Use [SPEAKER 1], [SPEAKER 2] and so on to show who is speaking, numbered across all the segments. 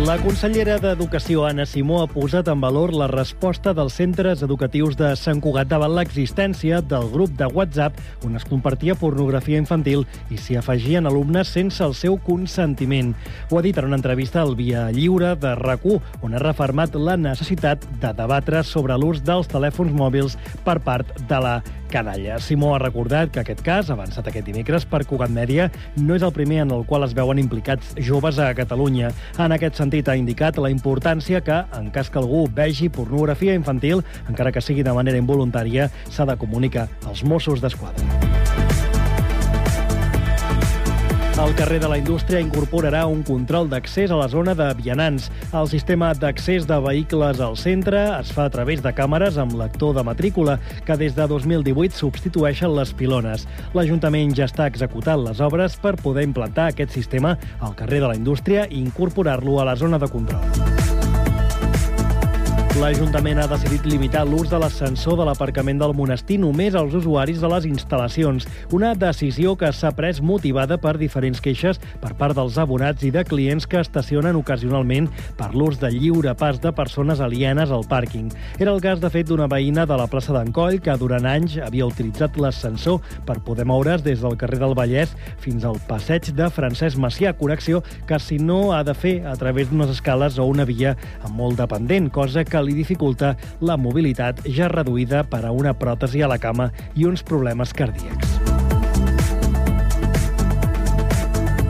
[SPEAKER 1] La consellera d'Educació, Anna Simó, ha posat en valor la resposta dels centres educatius de Sant Cugat davant l'existència del grup de WhatsApp on es compartia pornografia infantil i s'hi afegien alumnes sense el seu consentiment. Ho ha dit en una entrevista al Via Lliure de rac on ha refermat la necessitat de debatre sobre l'ús dels telèfons mòbils per part de la canalla. Simó ha recordat que aquest cas, avançat aquest dimecres per Cugat Mèdia, no és el primer en el qual es veuen implicats joves a Catalunya. En aquest sentit, ha indicat la importància que, en cas que algú vegi pornografia infantil, encara que sigui de manera involuntària, s'ha de comunicar als Mossos d'Esquadra. El carrer de la Indústria incorporarà un control d'accés a la zona de vianants. El sistema d'accés de vehicles al centre es fa a través de càmeres amb lector de matrícula, que des de 2018 substitueixen les pilones. L'Ajuntament ja està executant les obres per poder implantar aquest sistema al carrer de la Indústria i incorporar-lo a la zona de control. L'Ajuntament ha decidit limitar l'ús de l'ascensor de l'aparcament del monestir només als usuaris de les instal·lacions, una decisió que s'ha pres motivada per diferents queixes per part dels abonats i de clients que estacionen ocasionalment per l'ús de lliure pas de persones alienes al pàrquing. Era el cas, de fet, d'una veïna de la plaça d'en Coll que durant anys havia utilitzat l'ascensor per poder moure's des del carrer del Vallès fins al passeig de Francesc Macià, connexió que si no ha de fer a través d'unes escales o una via amb molt dependent, cosa que li li dificulta la mobilitat ja reduïda per a una pròtesi a la cama i uns problemes cardíacs.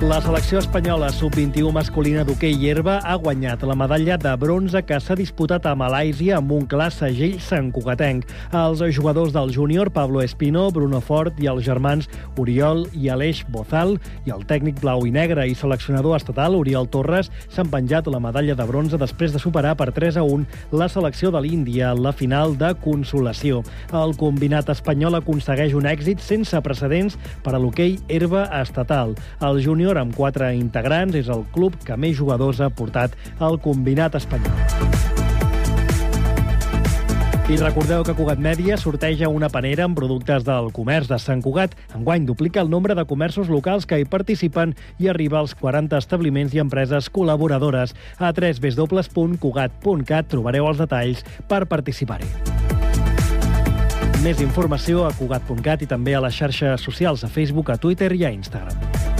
[SPEAKER 1] La selecció espanyola sub-21 masculina d'hoquei herba ha guanyat la medalla de bronze que s'ha disputat a Malàisia amb un clar segell santcugatenc. Els jugadors del júnior Pablo Espino, Bruno Fort i els germans Oriol i Aleix Bozal i el tècnic blau i negre i seleccionador estatal Oriol Torres s'han penjat la medalla de bronze després de superar per 3 a 1 la selecció de l'Índia en la final de consolació. El combinat espanyol aconsegueix un èxit sense precedents per a l'hoquei herba estatal. El júnior júnior, amb quatre integrants, és el club que més jugadors ha portat al combinat espanyol. I recordeu que Cugat Mèdia sorteja una panera amb productes del comerç de Sant Cugat. Enguany duplica el nombre de comerços locals que hi participen i arriba als 40 establiments i empreses col·laboradores. A www.cugat.cat trobareu els detalls per participar-hi. Més informació a Cugat.cat i també a les xarxes socials, a Facebook, a Twitter i a Instagram.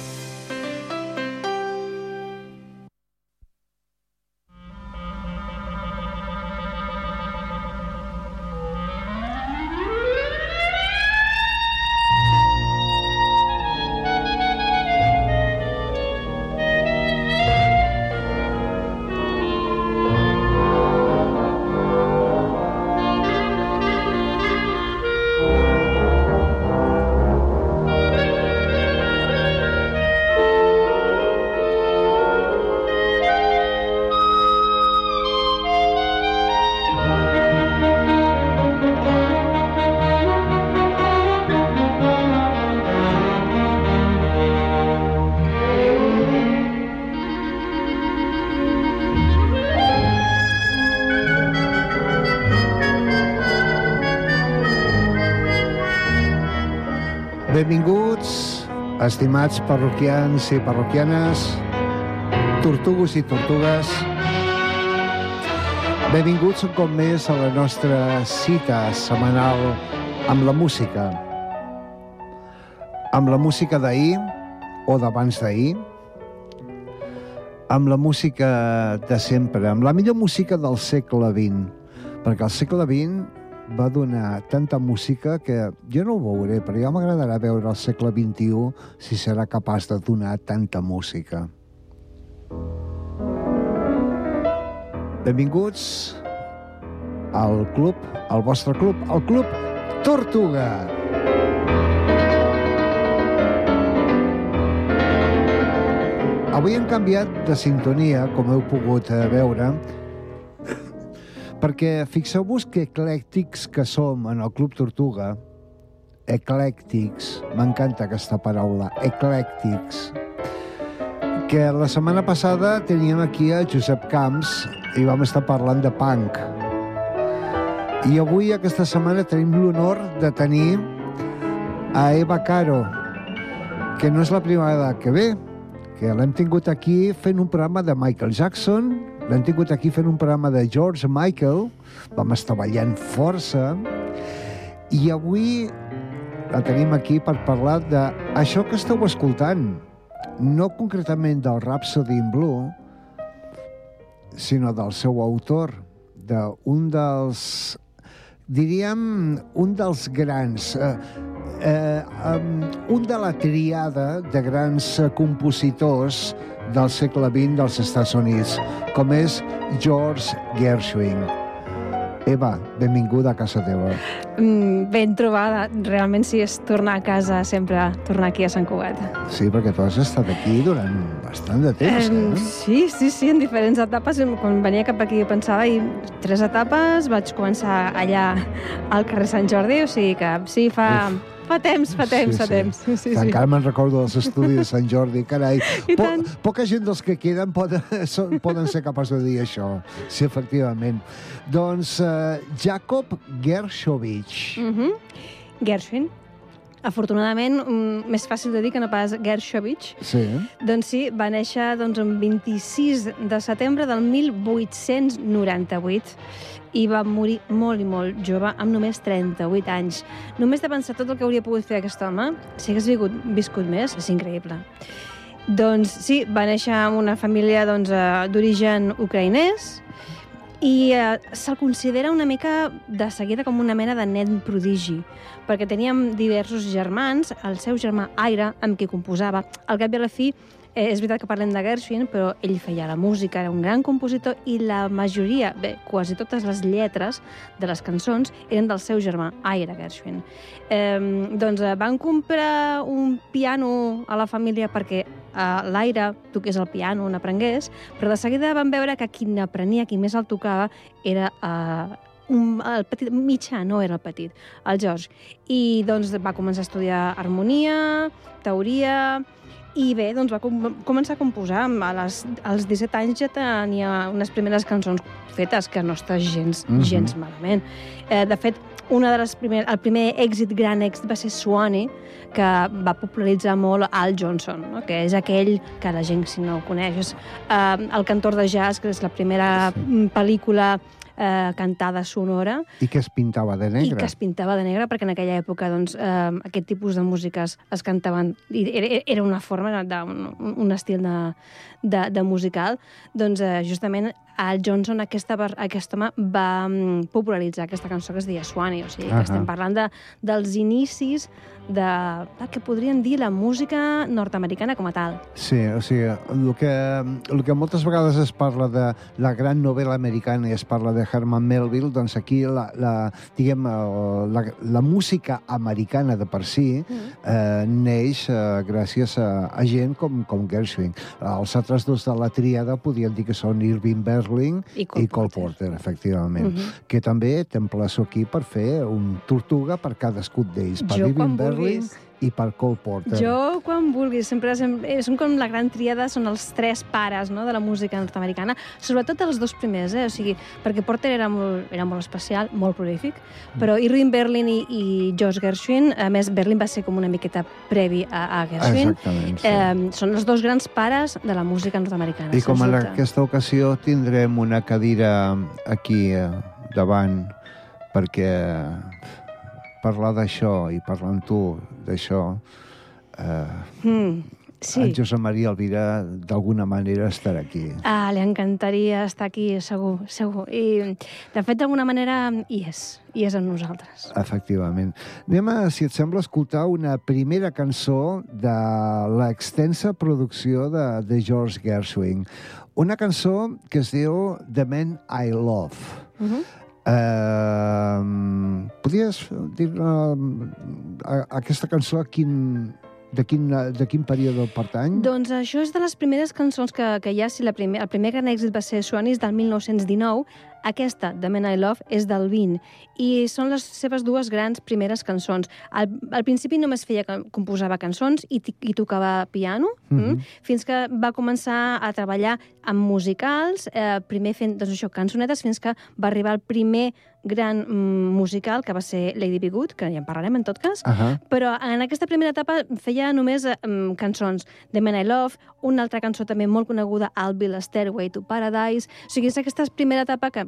[SPEAKER 2] Estimats parroquians i parroquianes, tortugos i tortugues, benvinguts un cop més a la nostra cita setmanal amb la música. Amb la música d'ahir o d'abans d'ahir, amb la música de sempre, amb la millor música del segle XX, perquè al segle XX va donar tanta música que jo no ho veuré, però ja m'agradarà veure el segle XXI si serà capaç de donar tanta música. Benvinguts al club, al vostre club, al club Tortuga. Avui hem canviat de sintonia, com heu pogut eh, veure, perquè fixeu-vos que eclèctics que som en el Club Tortuga, eclèctics, m'encanta aquesta paraula, eclèctics, que la setmana passada teníem aquí a Josep Camps i vam estar parlant de punk. I avui, aquesta setmana, tenim l'honor de tenir a Eva Caro, que no és la primera vegada que ve, que l'hem tingut aquí fent un programa de Michael Jackson, l'hem tingut aquí fent un programa de George Michael, vam estar ballant força, i avui la tenim aquí per parlar d'això que esteu escoltant, no concretament del Rhapsody in Blue, sinó del seu autor, d'un dels diríem, un dels grans, eh, eh, um, un de la triada de grans compositors del segle XX dels Estats Units, com és George Gershwin. Eva, benvinguda a casa teva.
[SPEAKER 3] Mm, ben trobada. Realment sí, és tornar a casa sempre, tornar aquí a Sant Cugat.
[SPEAKER 2] Sí, perquè tu has estat aquí durant bastant de temps, eh?
[SPEAKER 3] Sí, sí, sí, en diferents etapes. Quan venia cap aquí pensava, i tres etapes, vaig començar allà al carrer Sant Jordi, o sigui que sí, fa... Uf Fa temps, fa temps, sí, fa sí. temps. Sí, sí.
[SPEAKER 2] Encara me'n recordo dels estudis de Sant Jordi, carai.
[SPEAKER 3] I po tant.
[SPEAKER 2] Poca gent dels que queden poden, poden ser capaços de dir això. Sí, efectivament. Doncs uh, Jacob Gershovich.
[SPEAKER 3] Mm -hmm. Gershwin. Afortunadament, um, més fàcil de dir que no pas Gershovich.
[SPEAKER 2] Sí.
[SPEAKER 3] Doncs sí, va néixer doncs, el 26 de setembre del 1898 i va morir molt i molt jove, amb només 38 anys. Només de pensar tot el que hauria pogut fer aquest home, si hagués viscut, viscut més, és increïble. Doncs sí, va néixer en una família doncs, eh, d'origen doncs, ucraïnès i eh, se'l considera una mica de seguida com una mena de nen prodigi, perquè teníem diversos germans, el seu germà Aire, amb qui composava. Al cap i a la fi, Eh, és veritat que parlem de Gershwin, però ell feia la música, era un gran compositor i la majoria, bé, quasi totes les lletres de les cançons eren del seu germà, Aira Gershwin. Eh, doncs eh, van comprar un piano a la família perquè eh, l'Aira toqués el piano, n'aprengués, però de seguida van veure que qui n'aprenia, qui més el tocava, era eh, un, el petit, mitjà, no era el petit, el George. I doncs va començar a estudiar harmonia, teoria, i bé, doncs va com començar a composar. A les, als 17 anys ja tenia unes primeres cançons fetes, que no està gens, mm -hmm. gens malament. Eh, de fet, una de les primer, el primer èxit, gran èxit, va ser Swanee, que va popularitzar molt Al Johnson, no? que és aquell que la gent, si no ho coneix, és eh, el cantor de jazz, que és la primera sí. pel·lícula eh, cantada sonora.
[SPEAKER 2] I que es pintava de negre.
[SPEAKER 3] I que es pintava de negre, perquè en aquella època doncs, eh, aquest tipus de músiques es cantaven... Era, era una forma, de, un, un estil de, de, de musical. Doncs eh, justament Al Johnson, aquesta, aquest home, va um, popularitzar aquesta cançó que es deia Swanee. O sigui, uh -huh. que estem parlant de, dels inicis de, del que podríem dir la música nord-americana com a tal.
[SPEAKER 2] Sí, o sigui, el que, el que moltes vegades es parla de la gran novel·la americana i es parla de Herman Melville, doncs aquí la, la, diguem, la, la música americana de per si mm. eh, neix eh, gràcies a, a gent com, com Gershwin. Els altres dos de la tríada podien dir que són Irving Berlin
[SPEAKER 3] i Cole,
[SPEAKER 2] i Cole Porter. Porter, efectivament. Mm -hmm. Que també t'emplaço aquí per fer un tortuga per cadascun d'ells. Per Irving Berlin vulguis i per Cole Porter.
[SPEAKER 3] Jo, quan vulguis, sempre eh, són com la gran triada, són els tres pares no, de la música nord-americana, sobretot els dos primers, eh? o sigui, perquè Porter era molt, era molt especial, molt prolífic, però Irving Berlin i, i Josh Gershwin, a més, Berlin va ser com una miqueta previ a, a Gershwin,
[SPEAKER 2] sí.
[SPEAKER 3] eh, són els dos grans pares de la música nord-americana.
[SPEAKER 2] I com en aquesta ocasió tindrem una cadira aquí eh, davant, perquè parlar d'això i parlar amb tu d'això, eh, mm, sí. en Josep Maria Alvira d'alguna manera estarà aquí.
[SPEAKER 3] Ah, li encantaria estar aquí, segur, segur. I, de fet, d'alguna manera hi és, hi és amb nosaltres.
[SPEAKER 2] Efectivament. Anem a, si et sembla, escoltar una primera cançó de l'extensa producció de, de George Gershwin. Una cançó que es diu The Man I Love. Uh mhm. -huh Eh, podries dir uh, aquesta cançó a quin, de quin, de quin període pertany?
[SPEAKER 3] Doncs això és de les primeres cançons que, que hi ha. Si la primer, el primer gran èxit va ser Suanis del 1919, Aquesta, The Man I Love, és del 20 i són les seves dues grans primeres cançons. Al, al principi només feia que composava cançons i, i tocava piano, mm -hmm. mm, fins que va començar a treballar amb musicals, eh, primer fent doncs això, cançonetes, fins que va arribar el primer gran mm, musical, que va ser Lady Be Good, que ja en parlarem en tot cas,
[SPEAKER 2] Uh -huh.
[SPEAKER 3] però en aquesta primera etapa feia només mm, cançons de Man I Love, una altra cançó també molt coneguda, I'll Be the Stairway to Paradise, o sigui, és aquesta primera etapa que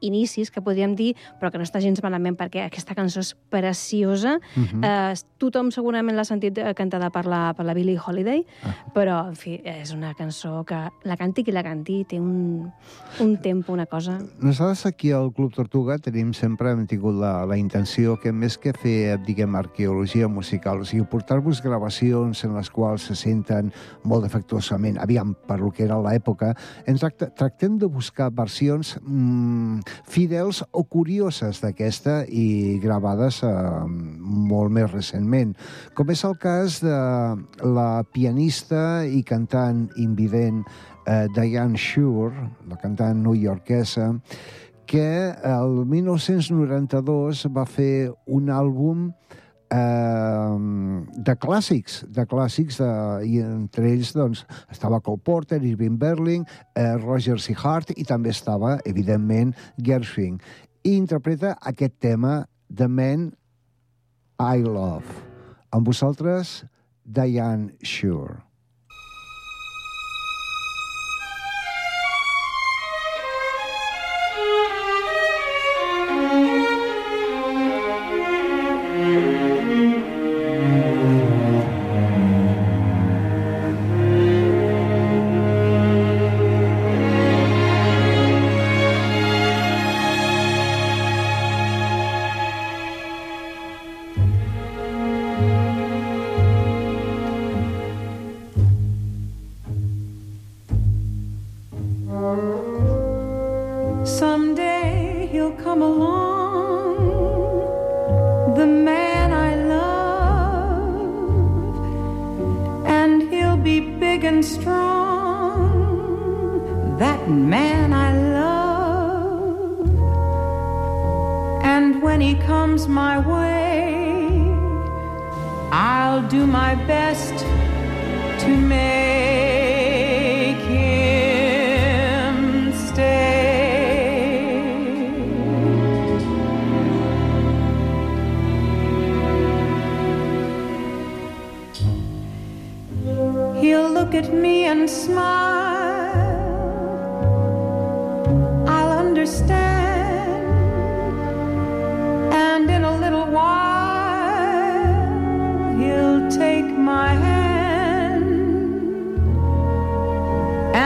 [SPEAKER 3] inicis, que podríem dir, però que no està gens malament perquè aquesta cançó és preciosa. Uh -huh. eh, tothom segurament l'ha sentit eh, cantada per la, per la Billie Holiday, uh -huh. però, en fi, és una cançó que la canti qui la canti té un, un tempo, una cosa...
[SPEAKER 2] Nosaltres aquí al Club Tortuga tenim sempre hem tingut la, la intenció que més que fer, diguem, arqueologia musical, o sigui, portar-vos gravacions en les quals se senten molt defectuosament, aviam, per lo que era l'època, ens tractem de buscar versions mmm, fidels o curioses d'aquesta i gravades eh, molt més recentment, com és el cas de la pianista i cantant invident eh, Diane Shure, la cantant newyorkesa, que el 1992 va fer un àlbum de clàssics, de clàssics, de, i entre ells doncs, estava Cole Porter, Irving Berling, eh, Roger C. Hart, i també estava, evidentment, Gershwin. I interpreta aquest tema, The Man I Love. Amb vosaltres, Diane Shure.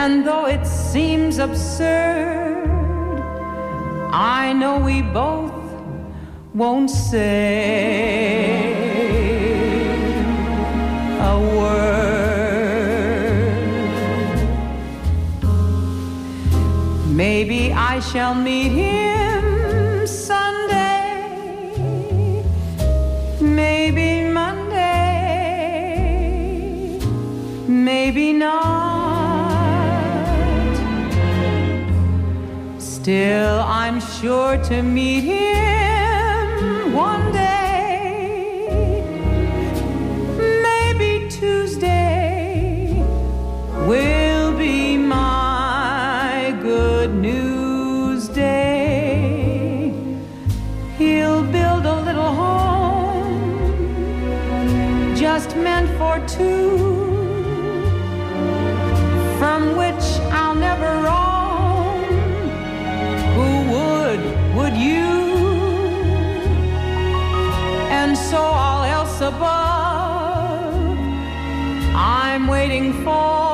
[SPEAKER 4] And though it seems absurd, I know we both won't say a word. Maybe I shall meet him Still, I'm sure to meet him one day. Maybe Tuesday will be my good news day. He'll build a little home just meant for two, above, I'm waiting for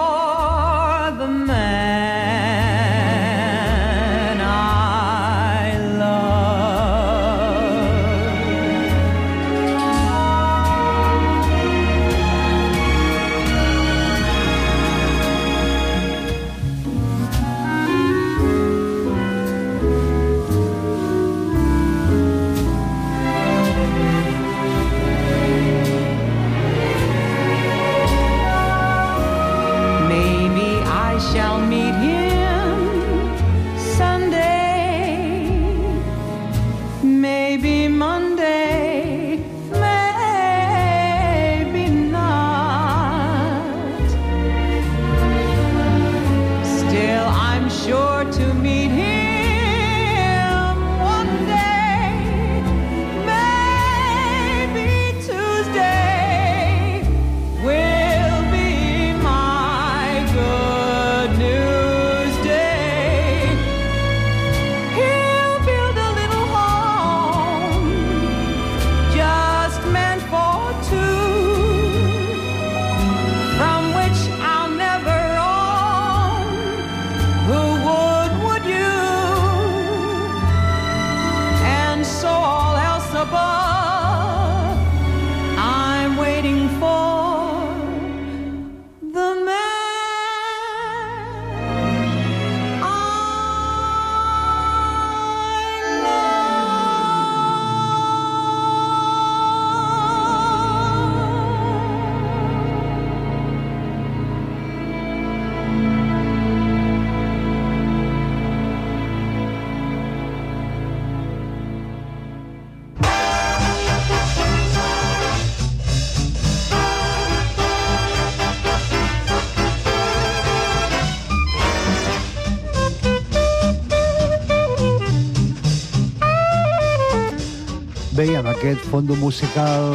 [SPEAKER 2] aquest fondo musical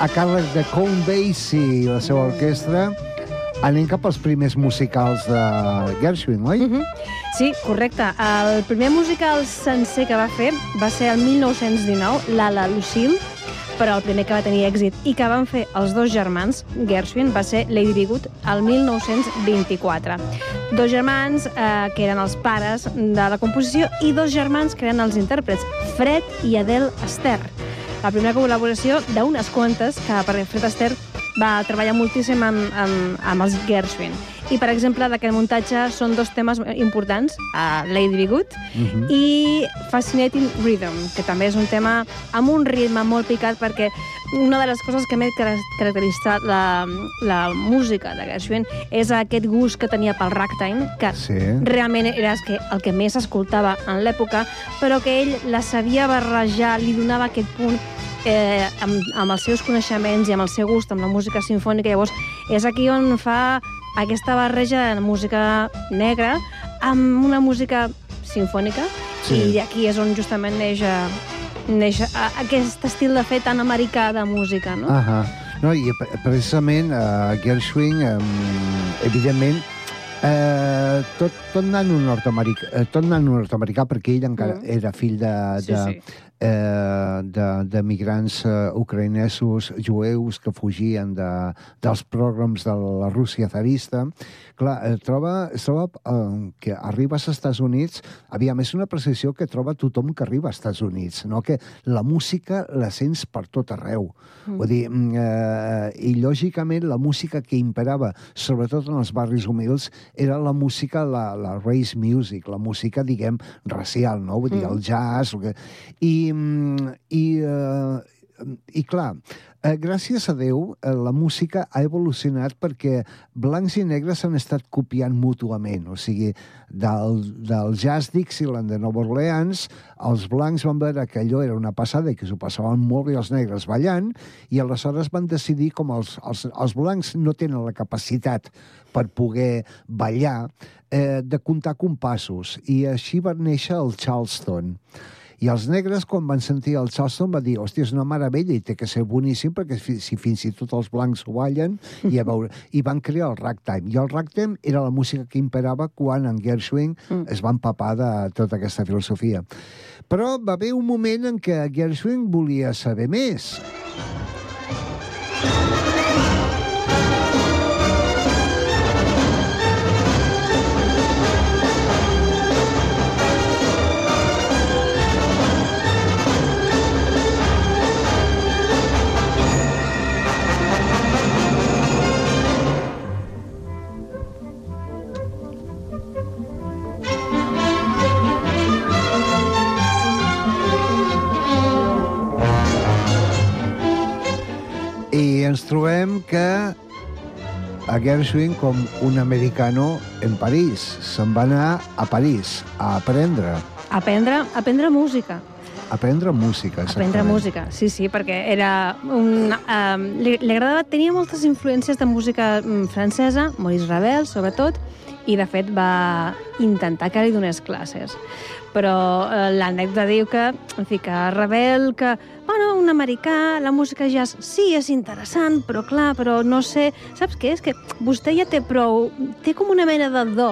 [SPEAKER 2] a càrrec de Count Basie i la seva orquestra, anem cap als primers musicals de Gershwin, oi?
[SPEAKER 3] Mhm. Sí, correcte. El primer musical sencer que va fer va ser el 1919, l'Ala Lucille, però el primer que va tenir èxit i que van fer els dos germans, Gershwin, va ser Lady Be Good, el 1924. Dos germans eh, que eren els pares de la composició i dos germans que eren els intèrprets, Fred i Adele Astaire. La primera col·laboració d'unes quantes, que per Fred Astaire va treballar moltíssim amb, amb, amb els Gershwin. I, per exemple, d'aquest muntatge són dos temes importants, uh, Lady Be Good
[SPEAKER 2] Mhm.
[SPEAKER 3] i Fascinating Rhythm, que també és un tema amb un ritme molt picat perquè una de les coses que més car- caracteritza la, la música de Gershwin és aquest gust que tenia pel ragtime, que
[SPEAKER 2] Sí.
[SPEAKER 3] realment era el que, el que més escoltava en l'època, però que ell la sabia barrejar, li donava aquest punt eh, amb, amb els seus coneixements i amb el seu gust amb la música sinfònica. Llavors, és aquí on fa aquesta barreja de música negra amb una música sinfònica
[SPEAKER 2] Sí.
[SPEAKER 3] i aquí és on justament neix, eh, neix eh, aquest estil de fer tan americà de música, no?
[SPEAKER 2] Ahà. No, i pre- precisament uh, Gershwin, um, evidentment, eh, tot, tot nano nord-americà, eh, tot nano nord-americà, perquè ell encara
[SPEAKER 3] Mm.
[SPEAKER 2] era fill de,
[SPEAKER 3] Sí,
[SPEAKER 2] de,
[SPEAKER 3] sí.
[SPEAKER 2] Eh, de, de migrants eh, ucraïnesos, jueus que fugien de, dels programs de la Rússia zarista. Clar, eh, troba, es troba eh, que arribes als Estats Units, havia més una precisió que troba tothom que arriba als Estats Units, no? que la música la sents per tot arreu. Mm. Vull dir, mm, eh, i lògicament la música que imperava, sobretot en els barris humils, era la música, la, la race music, la música, diguem, racial, no? Vull dir, el jazz... el que- I, mm, i, eh, i clar, eh, gràcies a Déu, eh, la música ha evolucionat perquè blancs i negres s'han estat copiant mútuament. O sigui, del, del jazz Dixieland de Nova Orleans, els blancs van veure que allò era una passada i que s'ho passaven molt bé els negres ballant, i aleshores van decidir, com els, els, els blancs no tenen la capacitat per poder ballar, eh, de comptar compassos. I així va néixer el Charleston. I els negres, quan van sentir el Charleston, va dir, hòstia, és una meravella i té que ser boníssim perquè fi- si fins i tot els blancs ho ballen, i, a veure, i van crear el ragtime. I el ragtime era la música que imperava quan en Gershwin mm. es va empapar de tota aquesta filosofia. Però va haver un moment en què Gershwin volia saber més. Ens trobem que a Gershwin, com un americano en París, se'n va anar a París a aprendre,
[SPEAKER 3] Aprendre, aprendre música.
[SPEAKER 2] a aprendre música.
[SPEAKER 3] Aprendre
[SPEAKER 2] exactament.
[SPEAKER 3] música, sí, sí, perquè era un... Um, li, li agradava, tenia moltes influències de música mm, francesa, Maurice Ravel, sobretot, i de fet va intentar que li donés classes. Però eh, l'anècdota diu que, en fi, que Ravel, que, bueno, un americà, la música jazz sí és interessant, però clar, però no sé... Saps què? És que vostè ja té prou... Té com una mena de do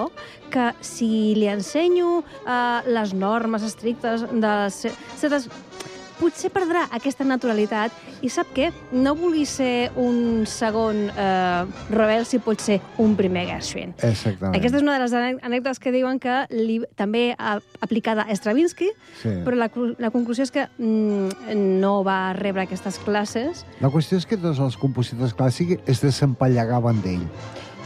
[SPEAKER 3] que si li ensenyo eh, les normes estrictes de ce- certes potser perdrà aquesta naturalitat i sap què? No vulgui ser un segon eh, rebel si pot ser un primer Gershwin.
[SPEAKER 2] Exactament.
[SPEAKER 3] Aquesta és una de les anè- anècdotes que diuen que li, també ha aplicada a Stravinsky,
[SPEAKER 2] Sí.
[SPEAKER 3] però la, la conclusió és que mm, no va rebre aquestes classes.
[SPEAKER 2] La qüestió és que tots els compositors clàssics es desempallegaven d'ell.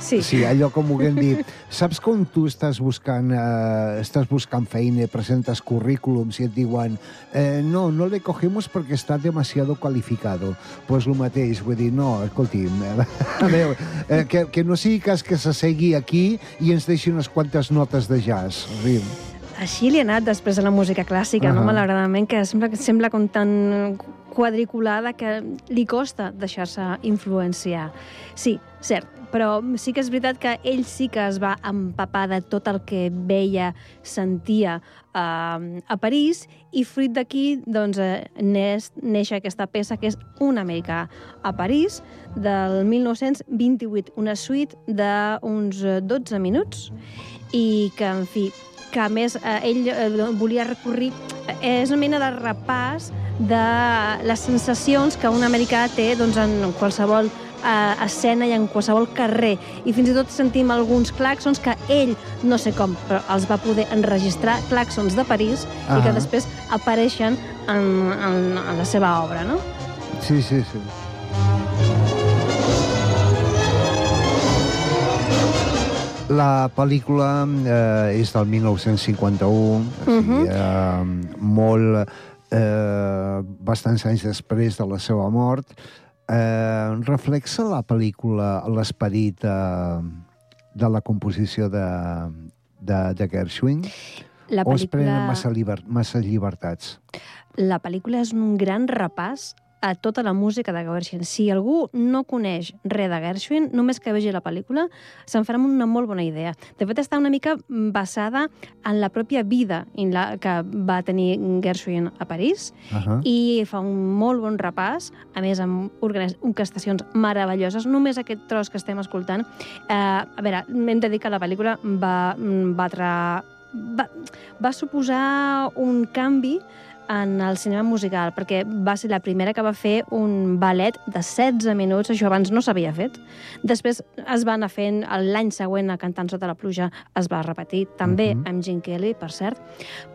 [SPEAKER 3] Sí,
[SPEAKER 2] Sí, allò com ho haguem dit. Saps com tu estàs buscant, eh, estàs buscant feina, presentes currículums i et diuen eh, no, no le cogemos perquè està demasiado qualificado. Pues el mateix, vull dir, no, escolti'm, eh, a veure, eh, que, que no sigui cas que s'assegui aquí i ens deixi unes quantes notes de jazz. Riu.
[SPEAKER 3] Així li ha anat després de la música clàssica, uh -huh. no? Malauradament, que sembla, sembla com tan quadriculada que li costa deixar-se influenciar. Sí, cert, però sí que és veritat que ell sí que es va empapar de tot el que veia, sentia eh, a París i fruit d'aquí doncs, eh, neix, neix aquesta peça que és Un americà a París del 1928, una suite d'uns 12 minuts i que, en fi, que a més eh, ell eh, volia recurrir... Eh, és una mena de repàs de les sensacions que un americà té doncs, en qualsevol eh, escena i en qualsevol carrer. I fins i tot sentim alguns claxons que ell, no sé com, però els va poder enregistrar, claxons de París, ah i que després apareixen en, en, en la seva obra, no?
[SPEAKER 2] Sí, sí, sí. La pel·lícula eh, és del 1951, o sigui,
[SPEAKER 3] Mhm.
[SPEAKER 2] eh, molt... Eh, bastants anys després de la seva mort. Eh, reflexa la pel·lícula l'esperit eh, de la composició de, de, de Gershwin?
[SPEAKER 3] La
[SPEAKER 2] O es prenen
[SPEAKER 3] pel·lícula,
[SPEAKER 2] massa, liber, massa llibertats?
[SPEAKER 3] la pel·lícula és un gran repàs a tota la música de Gershwin. Si algú no coneix res de Gershwin, només que vegi la pel·lícula, se'n farà una molt bona idea. De fet, està una mica basada en la pròpia vida en la que va tenir Gershwin a París
[SPEAKER 2] Uh -huh.
[SPEAKER 3] i fa un molt bon repàs, a més amb orquestacions meravelloses. Només aquest tros que estem escoltant. Eh, a veure, hem de dir que la pel·lícula va batre... Va, va suposar un canvi en el cinema musical, perquè va ser la primera que va fer un ballet de 16 minuts, això abans no s'havia fet. Després es va anar fent, l'any següent, a Cantant sota la pluja, es va repetir, també
[SPEAKER 2] Mhm.
[SPEAKER 3] amb Gene Kelly, per cert,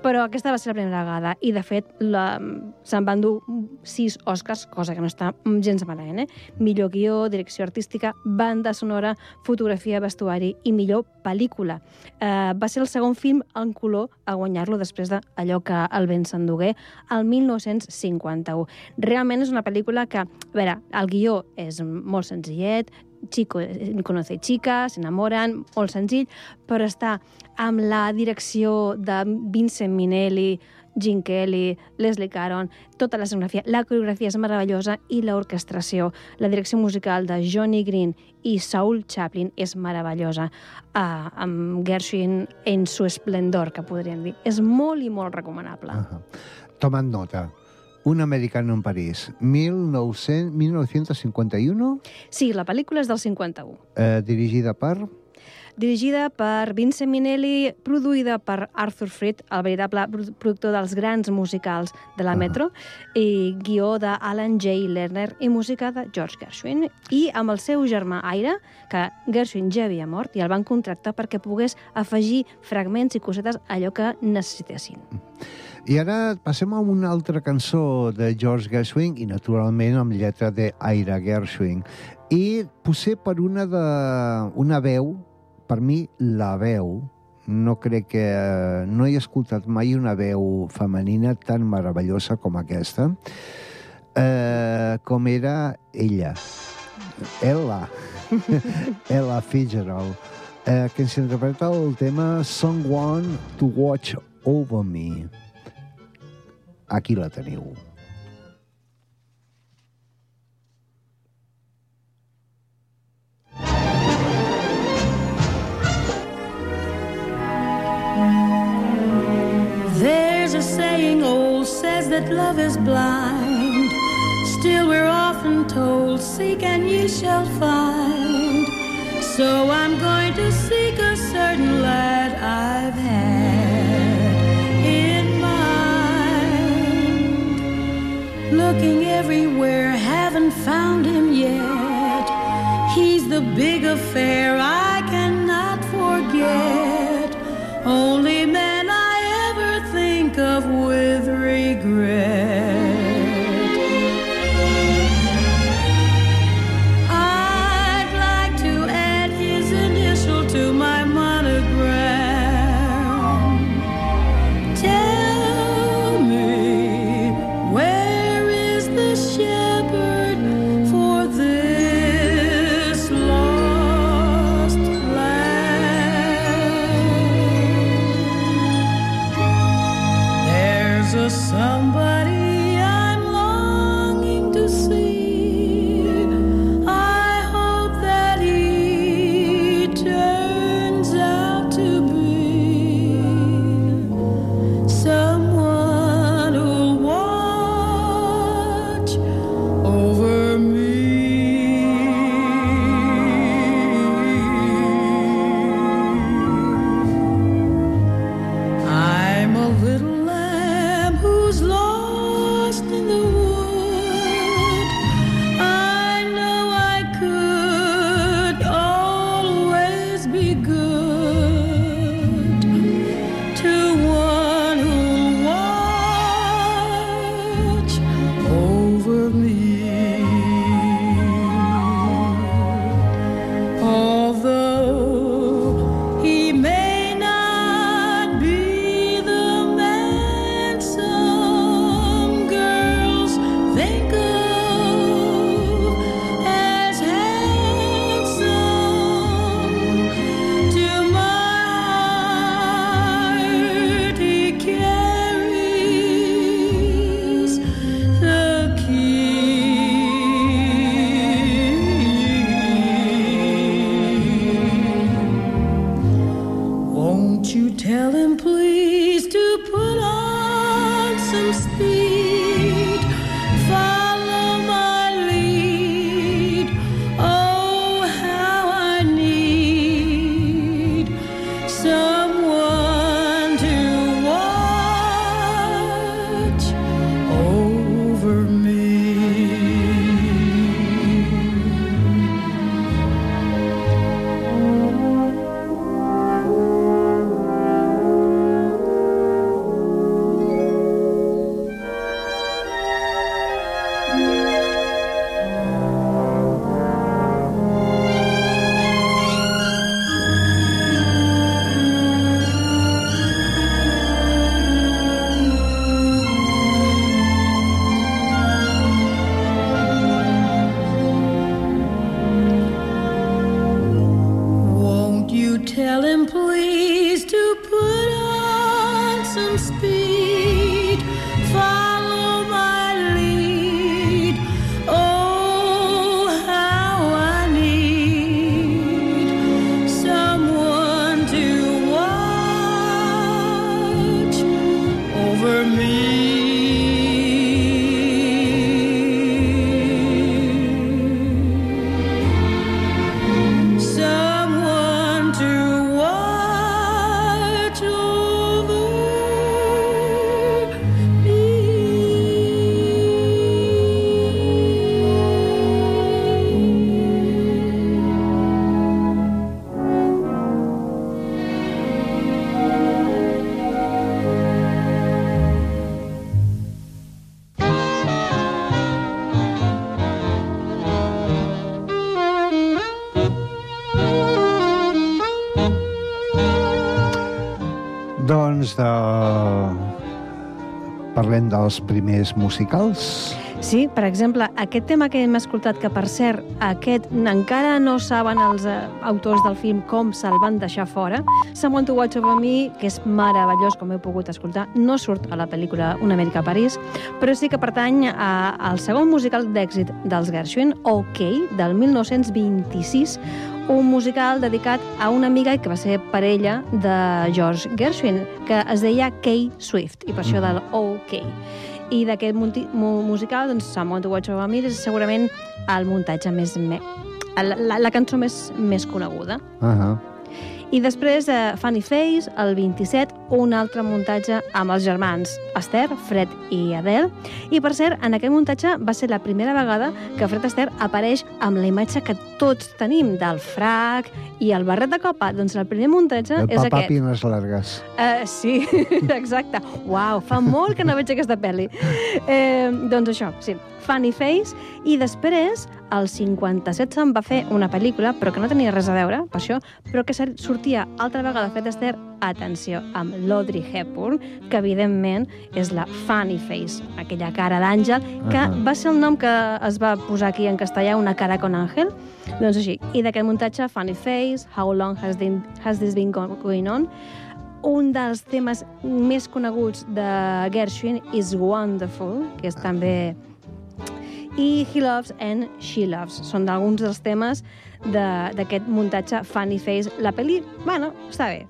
[SPEAKER 3] però aquesta va ser la primera vegada, i de fet la, se'n van dur sis Oscars, cosa que no està gens malament, eh? Millor guió, direcció artística, banda sonora, fotografia, vestuari i millor pel·lícula. Eh, va ser el segon film en color a guanyar-lo després d'allò que el vent s'endugué el 1951. Realment és una pel·lícula que, a veure, el guió és molt senzillet, Chico conoce chica, s'enamoren, molt senzill, però està amb la direcció de Vincent Minelli, Gene Kelly, Leslie Caron, tota la escenografia, la coreografia és meravellosa i l'orquestració, la direcció musical de Johnny Green i Saul Chaplin és meravellosa, uh, amb Gershwin en su esplendor, que podríem dir. És molt i molt recomanable.
[SPEAKER 2] Uh -huh. Tomad nota. Un americano en París, 1900, 1951,
[SPEAKER 3] Sí, la pel·lícula és del 51.
[SPEAKER 2] eh, dirigida per...
[SPEAKER 3] dirigida per Vincent Minelli, produïda per Arthur Freed, el veritable produ- productor dels grans musicals de la
[SPEAKER 2] Ah.
[SPEAKER 3] Metro, i guió d'Alan J. Lerner i música de George Gershwin, i amb el seu germà Aire, que Gershwin ja havia mort, i el van contractar perquè pogués afegir fragments i cosetes allò que necessitessin.
[SPEAKER 2] I ara passem a una altra cançó de George Gershwin i, naturalment, amb lletra de Ira Gershwin. I potser per una, de, una veu, per mi, la veu, no crec que... No he escoltat mai una veu femenina tan meravellosa com aquesta, eh, com era ella, Ella, Ella Fitzgerald, eh, que ens interpreta el tema Someone to Watch Over Me. Aquí la teniu.
[SPEAKER 4] There's a saying old says that love is blind. Still, we're often told, Seek and ye shall find. So I'm going to seek a certain lad I've had Looking everywhere, haven't found him yet. He's the big affair I cannot forget. Only There's a
[SPEAKER 2] primers musicals.
[SPEAKER 3] Sí, per exemple, aquest tema que hem escoltat, que per cert, aquest encara no saben els eh, autors del film com se'l van deixar fora, Someone to Watch Over Me, que és meravellós, com heu pogut escoltar, no surt a la pel·lícula Una Amèrica a París, però sí que pertany a, al segon musical d'èxit dels Gershwin, OK, del 1926, un musical dedicat a una amiga que va ser parella de George Gershwin, que es deia Kay Swift, i per això del OK. I d'aquest musical, doncs, Someone to Watch Over Me és segurament el muntatge més... Me... La, la, la cançó més, més coneguda.
[SPEAKER 2] Uh -huh.
[SPEAKER 3] I després, eh, Funny Face, el 27, un altre muntatge amb els germans Esther, Fred i Adele. I, per cert, en aquest muntatge va ser la primera vegada que Fred Astaire apareix amb la imatge que tots tenim del frac i el barret de copa. Doncs el primer muntatge
[SPEAKER 2] El
[SPEAKER 3] és aquest.
[SPEAKER 2] Pines Largues.
[SPEAKER 3] Uh, sí, exacte. Uau, fa molt que no veig aquesta pel·li. Eh, doncs això, sí, Funny Face, i després, el 57 se'n va fer una pel·lícula, però que no tenia res a veure, per això, però que sortia altra vegada Fred Astaire, atenció, amb l'Audrey Hepburn, que evidentment és la Funny Face, aquella cara d'àngel, que
[SPEAKER 2] Ahà.
[SPEAKER 3] va ser el nom que es va posar aquí en castellà, una cara con àngel, doncs així. I d'aquest muntatge, Funny Face, How Long Has, been, has This Been Go- Going On, un dels temes més coneguts de Gershwin is Wonderful, que és també i He Loves and She Loves. Són d'alguns dels temes de- d'aquest muntatge Funny Face. La pel·li, bueno, està bé,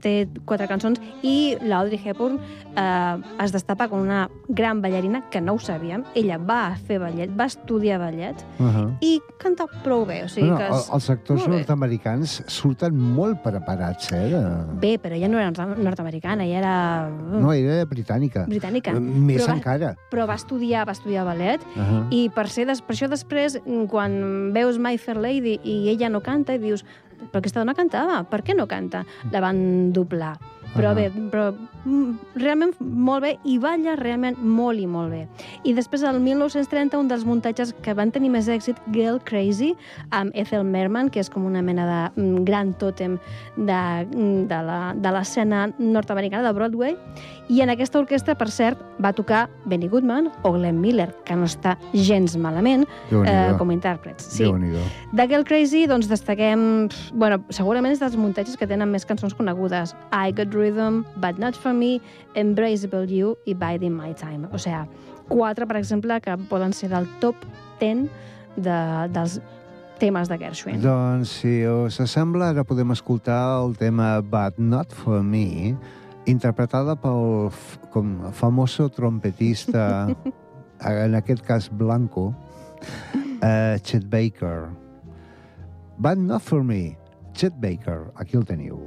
[SPEAKER 3] té quatre cançons i l'Audrey Hepburn eh, es destapa com una gran ballarina, que no ho sabíem. Ella va fer ballet, va estudiar ballet
[SPEAKER 2] Uh -huh.
[SPEAKER 3] i canta prou bé. O sigui
[SPEAKER 2] bueno,
[SPEAKER 3] que és...
[SPEAKER 2] els actors nord-americans surten molt preparats, eh? De...
[SPEAKER 3] Bé, però ella no era nord- nord-americana, ella era mm,
[SPEAKER 2] No, era britànica.
[SPEAKER 3] britànica.
[SPEAKER 2] Més
[SPEAKER 3] Però va-
[SPEAKER 2] encara.
[SPEAKER 3] Però va estudiar, va estudiar ballet
[SPEAKER 2] Uh -huh.
[SPEAKER 3] I per, ser, des- per això després, mm, quan veus My Fair Lady i ella no canta, i dius, però aquesta dona cantava, per què no canta? La van doblar. Però
[SPEAKER 2] Ah.
[SPEAKER 3] bé, però mm, realment molt bé i balla realment molt i molt bé. I després, el 1930, un dels muntatges que van tenir més èxit, Girl Crazy, amb Ethel Merman, que és com una mena de mm, gran tòtem de, mm, de la- de l'escena nord-americana de Broadway. I en aquesta orquestra, per cert, va tocar Benny Goodman o Glenn Miller, que no està gens malament eh, com a intèrprets. Sí. De Girl Crazy, doncs, destaquem... Bueno, segurament és dels muntatges que tenen més cançons conegudes. I Got Rhythm, But Not For Me, Embraceable You i Biding My Time. O sigui, quatre, per exemple, que poden ser del top 10 de, dels temes de Gershwin.
[SPEAKER 2] Doncs, si us sembla, ara podem escoltar el tema But Not For Me interpretada pel com famoso trompetista, en aquest cas Blanco, uh, Chet Baker. But not for me. Chet Baker, aquí el teniu.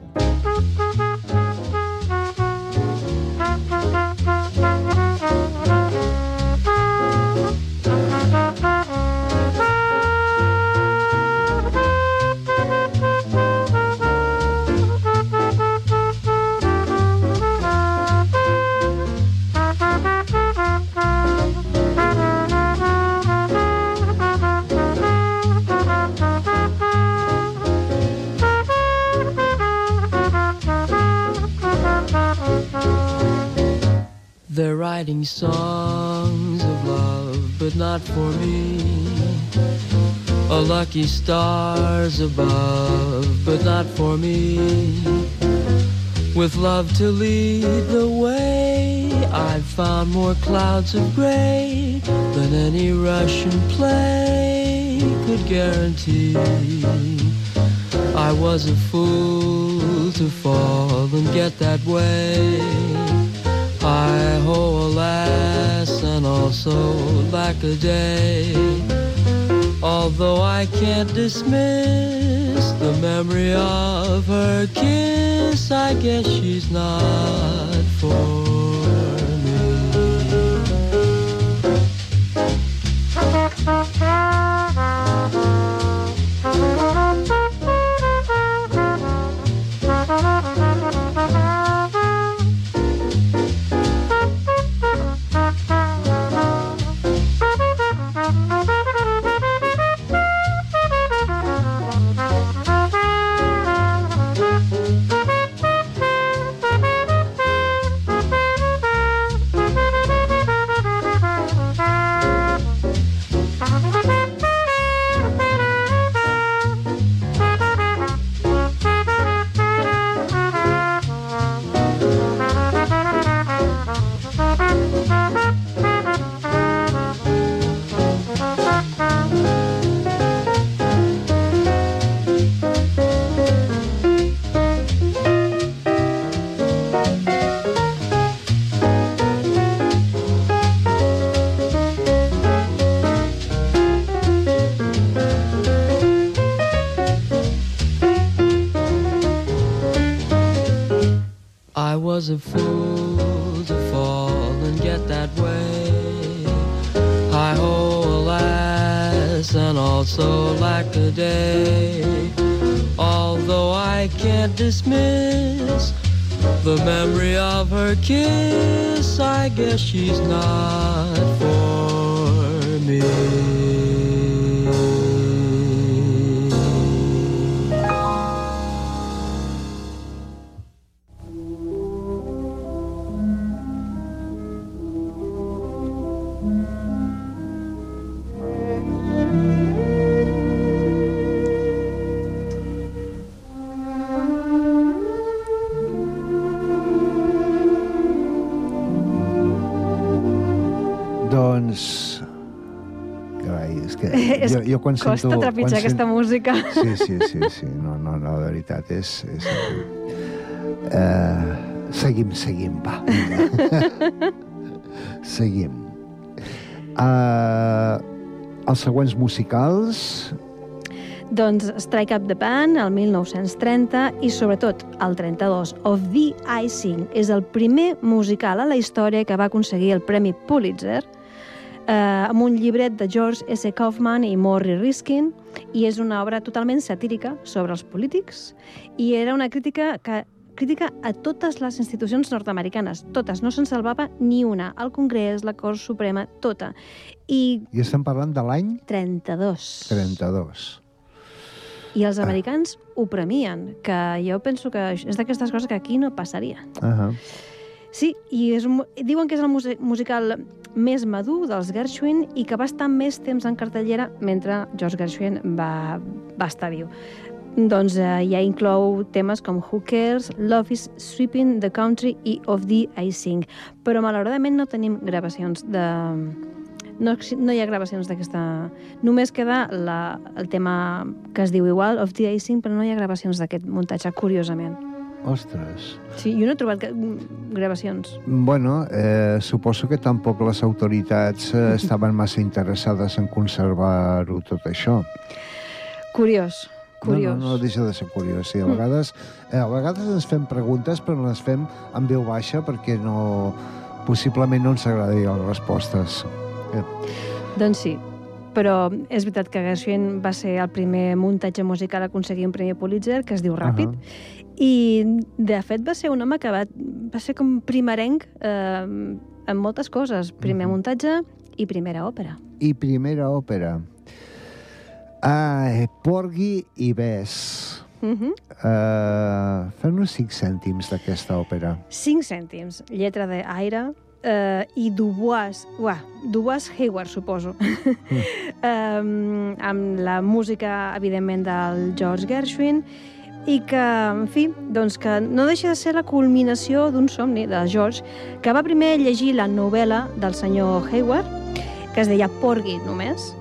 [SPEAKER 4] They're writing songs of love, but not for me. A lucky stars above, but not for me. With love to lead the way, I've found more clouds of gray than any Russian play could guarantee. I was a fool to fall and get that way. I ho, alas, and also lack a day. Although I can't dismiss the memory of her kiss, I guess she's not for me. I can't dismiss the memory of her kiss, I guess she's not for me.
[SPEAKER 2] Jo, quan
[SPEAKER 3] Costa
[SPEAKER 2] sento...
[SPEAKER 3] trepitjar
[SPEAKER 2] quan
[SPEAKER 3] aquesta música.
[SPEAKER 2] Sí, sí, sí, sí. No, no, no, de veritat, és... és... Uh, seguim, seguim, va. seguim. Uh, els següents musicals...
[SPEAKER 3] Doncs Strike Up the Band, el 1930, i sobretot el 32, Of the Icing, és el primer musical a la història que va aconseguir el Premi Pulitzer, eh, amb un llibret de George S. Kaufman i Morrie Riskin, i és una obra totalment satírica sobre els polítics, i era una crítica que crítica a totes les institucions nord-americanes, totes, no se'n salvava ni una, el Congrés, la Cort Suprema, tota. I
[SPEAKER 2] I estem parlant de l'any
[SPEAKER 3] 32.
[SPEAKER 2] 32.
[SPEAKER 3] I els americans ho premien, que jo penso que és d'aquestes coses que aquí no passaria.
[SPEAKER 2] Uh -huh.
[SPEAKER 3] Sí, i és, diuen que és el musical més madur dels Gershwin i que va estar més temps en cartellera mentre George Gershwin va, va estar viu. Doncs eh, ja inclou temes com Who Cares, Love is Sweeping the Country i Of the I Sing. Però malauradament no tenim gravacions de... No, no hi ha gravacions d'aquesta... Només queda la, el tema que es diu igual, Of the I Sing, però no hi ha gravacions d'aquest muntatge, curiosament.
[SPEAKER 2] Ostres.
[SPEAKER 3] Sí, jo no he trobat mm, gravacions.
[SPEAKER 2] Bueno, eh, suposo que tampoc les autoritats eh, estaven massa interessades en conservar-ho tot això.
[SPEAKER 3] Curiós, curiós.
[SPEAKER 2] No, no, no deixa de ser curiós. Sí, a, vegades, eh, a vegades ens fem preguntes, però les fem en veu baixa perquè no, possiblement no ens agradin les respostes. Eh,
[SPEAKER 3] Doncs sí, però és veritat que Gershwin va ser el primer muntatge musical a aconseguir un premi Pulitzer, que es diu Ràpid, i de fet va ser un home que va, va ser com primerenc eh, en moltes coses. Primer
[SPEAKER 2] Mhm.
[SPEAKER 3] muntatge i primera òpera.
[SPEAKER 2] I primera òpera. Ah, eh, Porgy i Bess.
[SPEAKER 3] Uh -huh.
[SPEAKER 2] Uh, Fem-nos cinc cèntims d'aquesta òpera.
[SPEAKER 3] 5 cèntims, lletra d'Aire, eh, i Dubois, uah, Dubois Hayward, suposo, um, amb la música, evidentment, del George Gershwin, i que, en fi, doncs que no deixa de ser la culminació d'un somni de George, que va primer llegir la novel·la del senyor Hayward, que es deia Porgy només,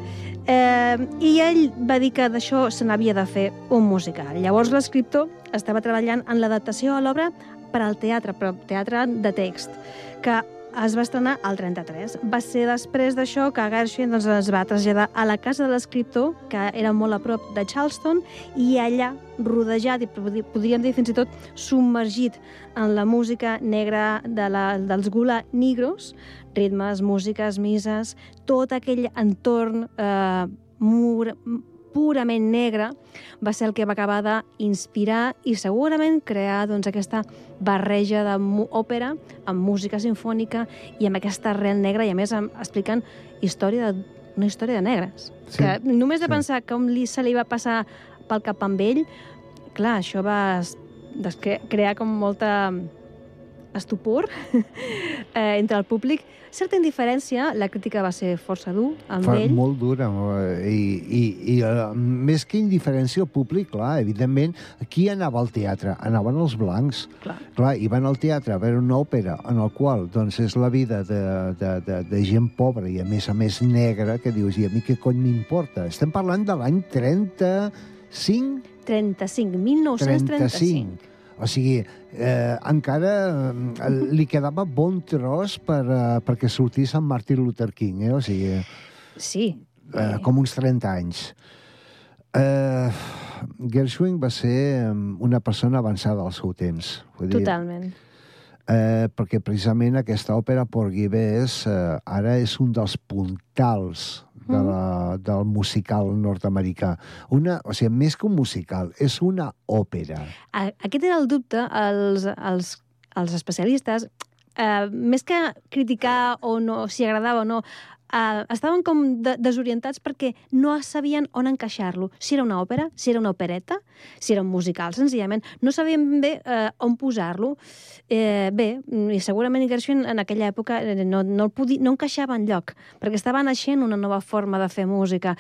[SPEAKER 3] eh, i ell va dir que d'això se n'havia de fer un musical. Llavors l'escriptor estava treballant en l'adaptació a l'obra per al teatre, però teatre de text, que es va estrenar al 33. Va ser després d'això que Gershwin doncs, es va traslladar a la casa de l'escriptor, que era molt a prop de Charleston, i allà, rodejat, i podríem dir fins i tot submergit en la música negra de la, dels Gula Negros, ritmes, músiques, misses, tot aquell entorn eh, mur, purament negre va ser el que va acabar d'inspirar i segurament crear doncs, aquesta barreja d'òpera amb música sinfònica i amb aquesta arrel negra i a més explicant història de, una història de negres.
[SPEAKER 2] Sí,
[SPEAKER 3] que només de
[SPEAKER 2] sí.
[SPEAKER 3] pensar com li, se li va passar pel cap amb ell, clar, això va crear com molta estupor eh, entre el públic. Certa indiferència, la crítica va ser força dur amb
[SPEAKER 2] Fa
[SPEAKER 3] ell.
[SPEAKER 2] molt dura. eh, I, i, i uh, més que indiferència al públic, clar, evidentment, qui anava al teatre? Anaven els blancs.
[SPEAKER 3] Clar.
[SPEAKER 2] Clar, i van al teatre a veure una òpera en el qual doncs, és la vida de, de, de, de gent pobra i a més a més negra, que dius, i a mi què cony m'importa? Estem parlant de l'any 35?
[SPEAKER 3] 35, 1935.
[SPEAKER 2] 35. O sigui, eh, encara eh, li quedava bon tros per, eh, perquè sortís en Martin Luther King, eh? O sigui,
[SPEAKER 3] Sí.
[SPEAKER 2] eh, com uns 30 anys. Eh, Gershwin va ser eh, una persona avançada al seu temps. Vull dir,
[SPEAKER 3] Totalment.
[SPEAKER 2] Eh, perquè precisament aquesta òpera Porgy Bess eh, ara és un dels puntals de la, del musical nord-americà. Una, o sigui, més que un musical, és una òpera.
[SPEAKER 3] A- Aquest era el dubte. Els, els, els especialistes, eh, més que criticar o no, si agradava o no, eh, estaven com de, desorientats perquè no sabien on encaixar-lo. Si era una òpera, si era una opereta, si era un musical, senzillament. No sabien bé eh, on posar-lo. Eh, bé, i segurament Gershwin en aquella època eh, no, no, el podia, no encaixava en lloc, perquè estava naixent una nova forma de fer música.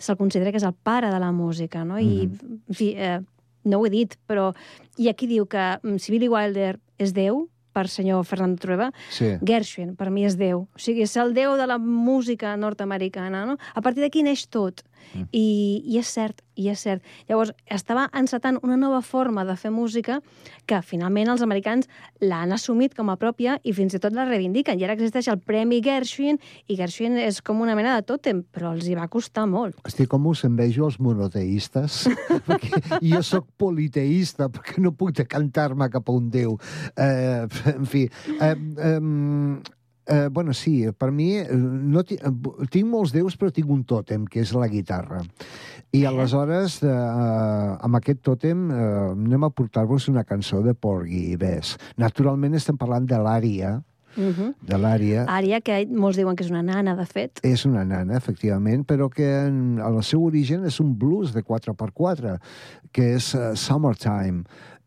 [SPEAKER 3] Se'l considera que és el pare de la música, no? I, en fi, eh, no ho he dit, però... I aquí diu que mm, si Billy Wilder és Déu, per senyor Fernando Trueba,
[SPEAKER 2] Sí.
[SPEAKER 3] Gershwin, per mi, és Déu. O sigui, és el Déu de la música nord-americana, no? A partir d'aquí neix tot. Mm. I, I és cert, i és cert. Llavors, estava encetant una nova forma de fer música que finalment els americans l'han assumit com a pròpia i fins i tot la reivindiquen. I ara existeix el Premi Gershwin i Gershwin és com una mena de tòtem, però els hi va costar molt.
[SPEAKER 2] Estic com us envejo els monoteistes, perquè jo sóc politeista, perquè no puc decantar-me cap a un déu. Eh, en fi, eh, eh, eh, bueno, sí, per mi eh, no eh, tinc molts déus, però tinc un tòtem, que és la guitarra. I aleshores, eh, amb aquest tòtem, eh, anem a portar-vos una cançó de Porgy i Bess. Naturalment estem parlant de l'ària,
[SPEAKER 3] Uh -huh.
[SPEAKER 2] de l'ària,
[SPEAKER 3] Ària, que molts diuen que és una nana, de fet.
[SPEAKER 2] és una nana, efectivament, però que en, el seu origen és un blues de 4x4, que és uh, Summertime,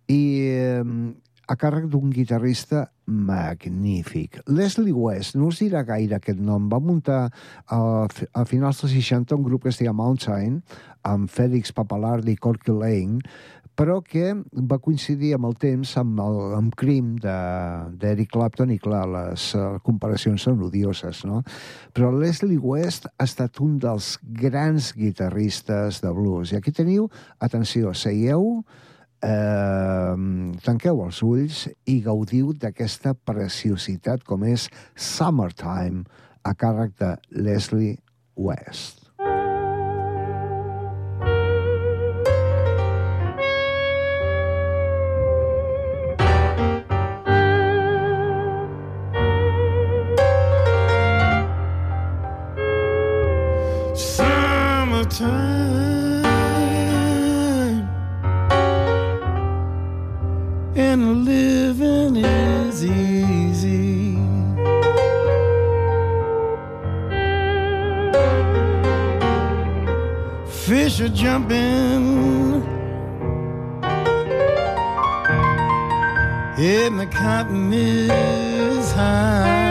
[SPEAKER 2] i um, a càrrec d'un guitarrista magnífic. Leslie West, no us dirà gaire aquest nom, va muntar a, a finals dels 60 un grup que es deia Mountain, amb Félix Papalardi i Corky Lane, però que va coincidir amb el temps amb el amb de- d'Eric Clapton i, clar, les uh, comparacions són odioses, no? Però Leslie West ha estat un dels grans guitarristes de blues. I aquí teniu, atenció, seieu, eh, tanqueu els ulls i gaudiu d'aquesta preciositat com és Summertime, a càrrec de Leslie West.
[SPEAKER 5] Summertime and living is easy. Fish are jumping and the cotton is high.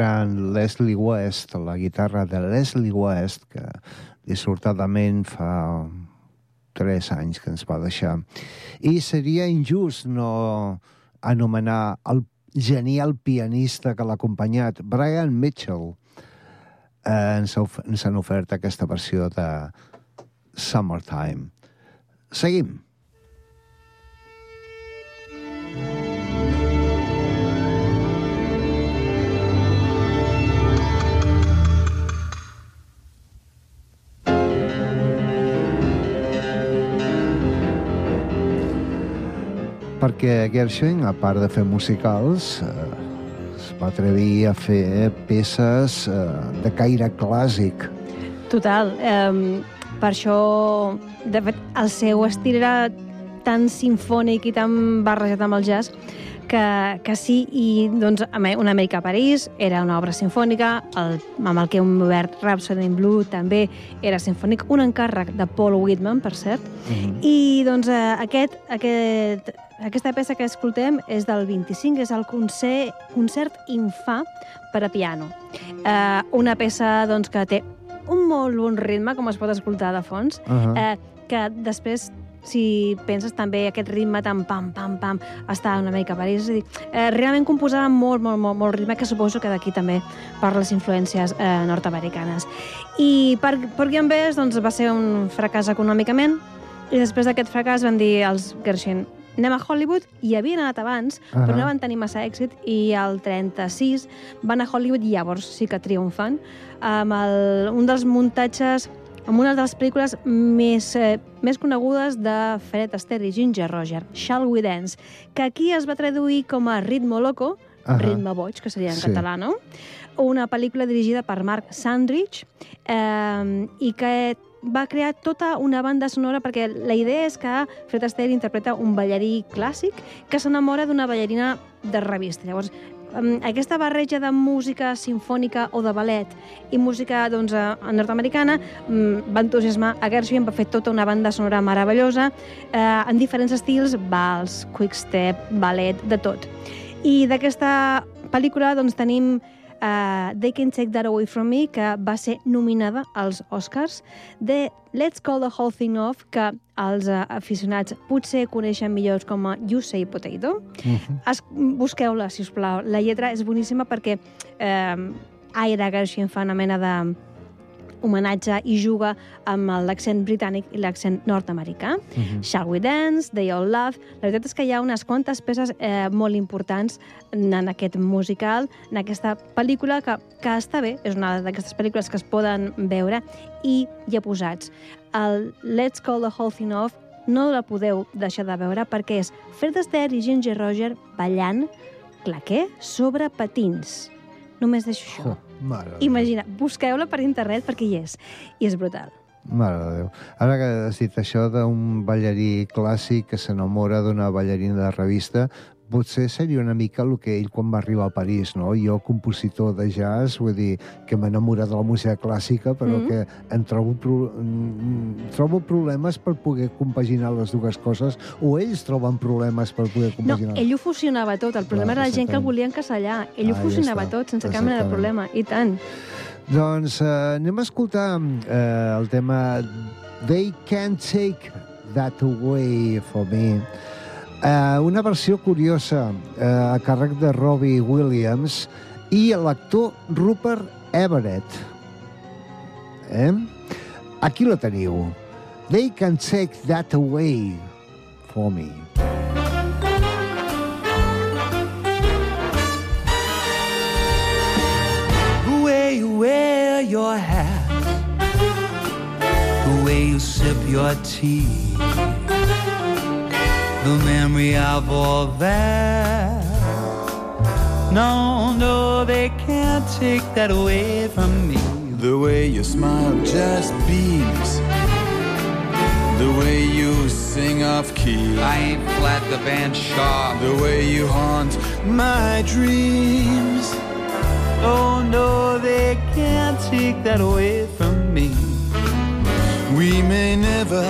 [SPEAKER 2] Gran Leslie West, la guitarra de Leslie West, que dissortadament fa tres anys que ens va deixar. I seria injust no anomenar el genial pianista que l'ha acompanyat, Brian Mitchell. Eh, ens, han ofert aquesta versió de Summertime. Seguim. Perquè Gershwin, a part de fer musicals, eh, es va atrevir a fer peces eh, de caire clàssic.
[SPEAKER 3] Total. Um, per això, de fet, el seu estil era tan sinfònic i tan barrejat amb el jazz que, que sí, i doncs una Amèrica a París era una obra sinfònica, el, amb el que hem obert Rhapsody in Blue també era sinfònic, un encàrrec de Paul Whitman, per cert, i doncs eh, aquest, aquest, aquesta peça que escoltem és del 25, és el concert, concert infà per a piano. Eh, una peça doncs, que té un molt bon ritme, com es pot escoltar de fons,
[SPEAKER 2] Uh -huh.
[SPEAKER 3] eh, que després si penses també aquest ritme tan pam, pam, pam, està una mica París, és a dir, eh, realment composava molt, molt, molt, molt ritme, que suposo que d'aquí també per les influències eh, nord-americanes. I per, per Bess doncs, va ser un fracàs econòmicament, i després d'aquest fracàs van dir els Gershwin anem a Hollywood, i havien anat abans, uh -huh. però no van tenir massa èxit, i al 36 van a Hollywood i llavors sí que triomfan, amb el, un dels muntatges amb una de les pel·lícules més, eh, més conegudes de Fred Astaire i Ginger Roger, Shall We Dance, que aquí es va traduir com a Ritmo Loco,
[SPEAKER 2] Ahà.
[SPEAKER 3] Ritme Boig, que seria en
[SPEAKER 2] Sí.
[SPEAKER 3] català, no? Una pel·lícula dirigida per Mark Sandrich eh, i que va crear tota una banda sonora perquè la idea és que Fred Astaire interpreta un ballarí clàssic que s'enamora d'una ballarina de revista. Llavors, aquesta barreja de música sinfònica o de ballet i música doncs, eh, nord-americana va entusiasmar a Gershwin, va fer tota una banda sonora meravellosa eh, en diferents estils, vals, quickstep, ballet, de tot. I d'aquesta pel·lícula doncs, tenim uh, They Can Take That Away From Me, que va ser nominada als Oscars, de Let's Call the Whole Thing Off, que els uh, aficionats potser coneixen millor com a You Say Potato. Es, busqueu-la, si us plau. La lletra és boníssima perquè eh, Ira Gershwin fa una mena de homenatge i juga amb l'accent britànic i l'accent nord-americà. Mm -hmm. Shall We Dance, They All Love... La veritat és que hi ha unes quantes peces eh, molt importants en aquest musical, en aquesta pel·lícula que, que està bé, és una d'aquestes pel·lícules que es poden veure i hi ha posats. El Let's Call the Whole Thing Off no la podeu deixar de veure perquè és Fred Astaire i Ginger Roger ballant claquer sobre patins. Només deixo això.
[SPEAKER 2] Oh, mare.
[SPEAKER 3] Imagina, busqueu-la per internet perquè hi és. I és brutal.
[SPEAKER 2] Mare de Déu. Ara que has dit això d'un ballarí clàssic que s'enamora d'una ballarina de revista, potser seria una mica el que ell quan va arribar a París, no? Jo, compositor de jazz, vull dir, que m'enamora de la música clàssica, però
[SPEAKER 3] Mhm.
[SPEAKER 2] que em trobo, pro... mm, trobo problemes per poder compaginar les dues coses, o ells troben problemes per poder
[SPEAKER 3] No,
[SPEAKER 2] compaginar.
[SPEAKER 3] ell ho fusionava tot. El problema
[SPEAKER 2] Clar,
[SPEAKER 3] era la gent que el volia encasellar. Ell ho
[SPEAKER 2] Ah, ja
[SPEAKER 3] fusionava
[SPEAKER 2] està.
[SPEAKER 3] tot, sense cap mena de problema. I tant.
[SPEAKER 2] Doncs eh, anem a escoltar eh, el tema They Can't Take That Away For Me. Eh, una versió curiosa eh, a càrrec de Robbie Williams i l'actor Rupert Everett. Eh? Aquí la teniu. They Can't Take That Away For Me.
[SPEAKER 6] The way you wear your hat, the way you sip your tea, the memory of all that. No, no, they can't take that away from me.
[SPEAKER 5] The way you smile just beams. The way you sing off key.
[SPEAKER 6] I ain't flat the band sharp.
[SPEAKER 5] The way you haunt my dreams.
[SPEAKER 6] Oh no, they can't take that away from me.
[SPEAKER 5] We may never,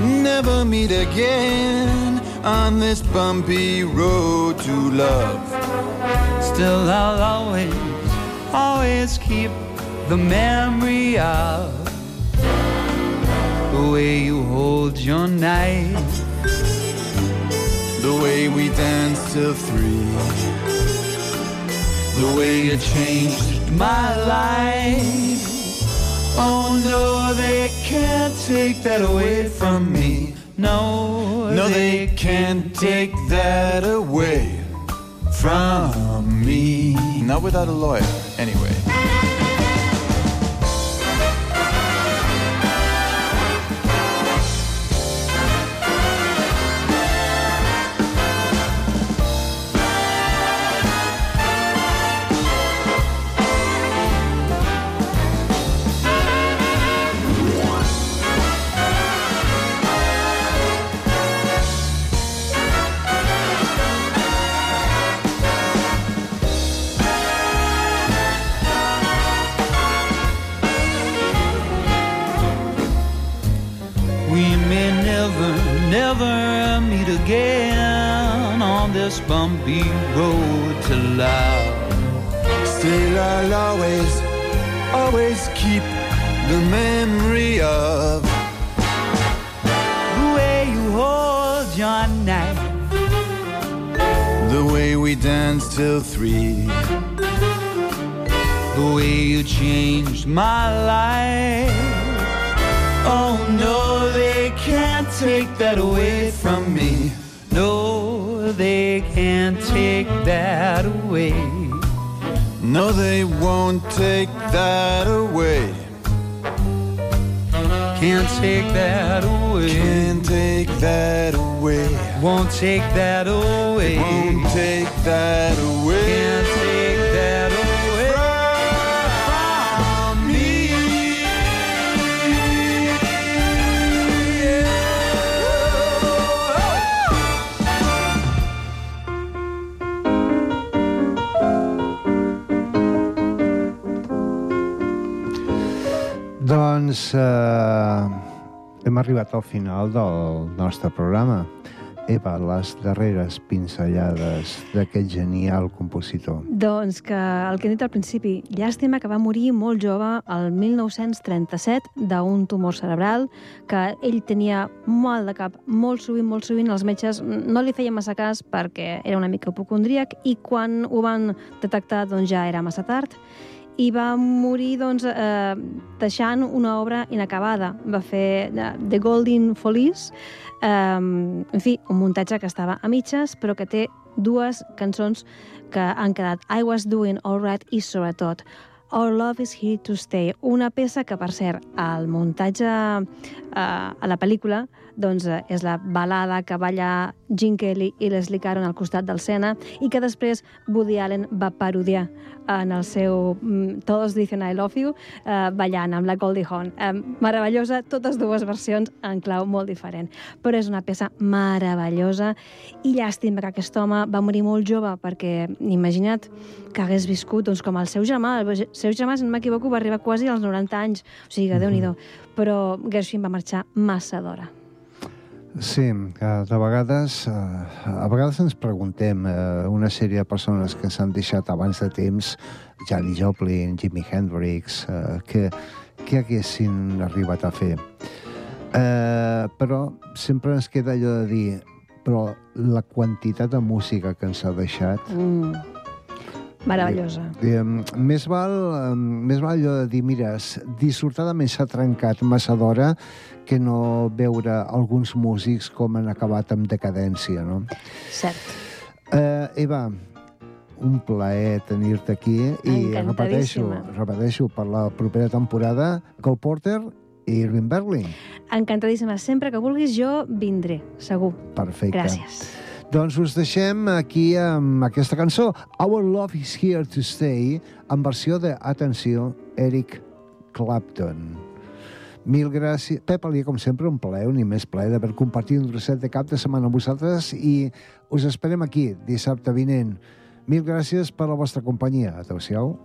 [SPEAKER 5] never meet again on this bumpy road to love.
[SPEAKER 6] Still, I'll always
[SPEAKER 4] always keep the memory of the way you hold your knife,
[SPEAKER 6] The way we danced till three.
[SPEAKER 4] the way you changed my life. Oh no, they can't take that away from me. No,
[SPEAKER 6] No, they can't take that away from me. Not without a lawyer,
[SPEAKER 4] bumpy road to love.
[SPEAKER 6] Still, I'll always, always keep the memory of
[SPEAKER 4] The way you hold your knife,
[SPEAKER 6] the way we danced till three.
[SPEAKER 4] the way you changed my life. Oh no, they can't take that away from me. No, can't take that away.
[SPEAKER 6] No, they won't take that away.
[SPEAKER 4] Can't take that away.
[SPEAKER 6] Can't take that away.
[SPEAKER 4] Won't take that away.
[SPEAKER 6] Won't take that away.
[SPEAKER 4] Can't
[SPEAKER 2] Doncs eh, hem arribat al final del nostre programa. Eva, les darreres pinzellades d'aquest genial compositor.
[SPEAKER 3] Doncs que el que he dit al principi, llàstima que va morir molt jove el 1937 d'un tumor cerebral, que ell tenia mal de cap molt sovint, molt sovint, els metges no li feien massa cas perquè era una mica hipocondríac i quan ho van detectar doncs ja era massa tard i va morir doncs, eh, deixant una obra inacabada. Va fer eh, The Golden Follies, eh, en fi, un muntatge que estava a mitges, però que té dues cançons que han quedat I Was Doing All Right i, sobretot, Our Love is Here to Stay, una peça que, per cert, al muntatge eh, a la pel·lícula doncs, eh, és la balada que balla Gene Kelly i Leslie Caron al costat del Sena i que després Woody Allen va parodiar en el seu mm, Todos dicen I love you, eh, ballant amb la Goldie Hawn. Eh, meravellosa, totes dues versions en clau molt diferent. Però és una peça meravellosa i llàstima que aquest home va morir molt jove perquè, imagina't que hagués viscut doncs, com el seu germà. El seu germà, si no m'equivoco, va arribar quasi als 90 anys. O sigui que, déu nhi Però Gershwin va marxar massa d'hora.
[SPEAKER 2] Sí, de vegades, eh, a vegades ens preguntem eh, una sèrie de persones que s'han deixat abans de temps, Janis Joplin, Jimi Hendrix, eh, que, que haguessin arribat a fer. Eh, però sempre ens queda allò de dir però la quantitat de música que ens ha deixat
[SPEAKER 3] Mm. Meravellosa.
[SPEAKER 2] Diguem, més, val, eh, més val allò de dir, mira, dissortadament s'ha trencat massa d'hora que no veure alguns músics com han acabat amb decadència, no?
[SPEAKER 3] Cert.
[SPEAKER 2] Eh, Eva, un plaer tenir-te aquí i repeteixo, repeteixo per la propera temporada Cole Porter i Irving Berlin.
[SPEAKER 3] Encantadíssima. Sempre que vulguis jo vindré, segur.
[SPEAKER 2] Perfecte.
[SPEAKER 3] Gràcies.
[SPEAKER 2] Doncs us deixem aquí amb aquesta cançó, Our Love is Here to Stay, en versió de, atenció, Eric Clapton. Mil gràcies. Pep Alier, com sempre, un plaer, un immens plaer d'haver compartit un trosset de cap de setmana amb vosaltres i us esperem aquí dissabte vinent. Mil gràcies per la vostra companyia. Adéu-siau.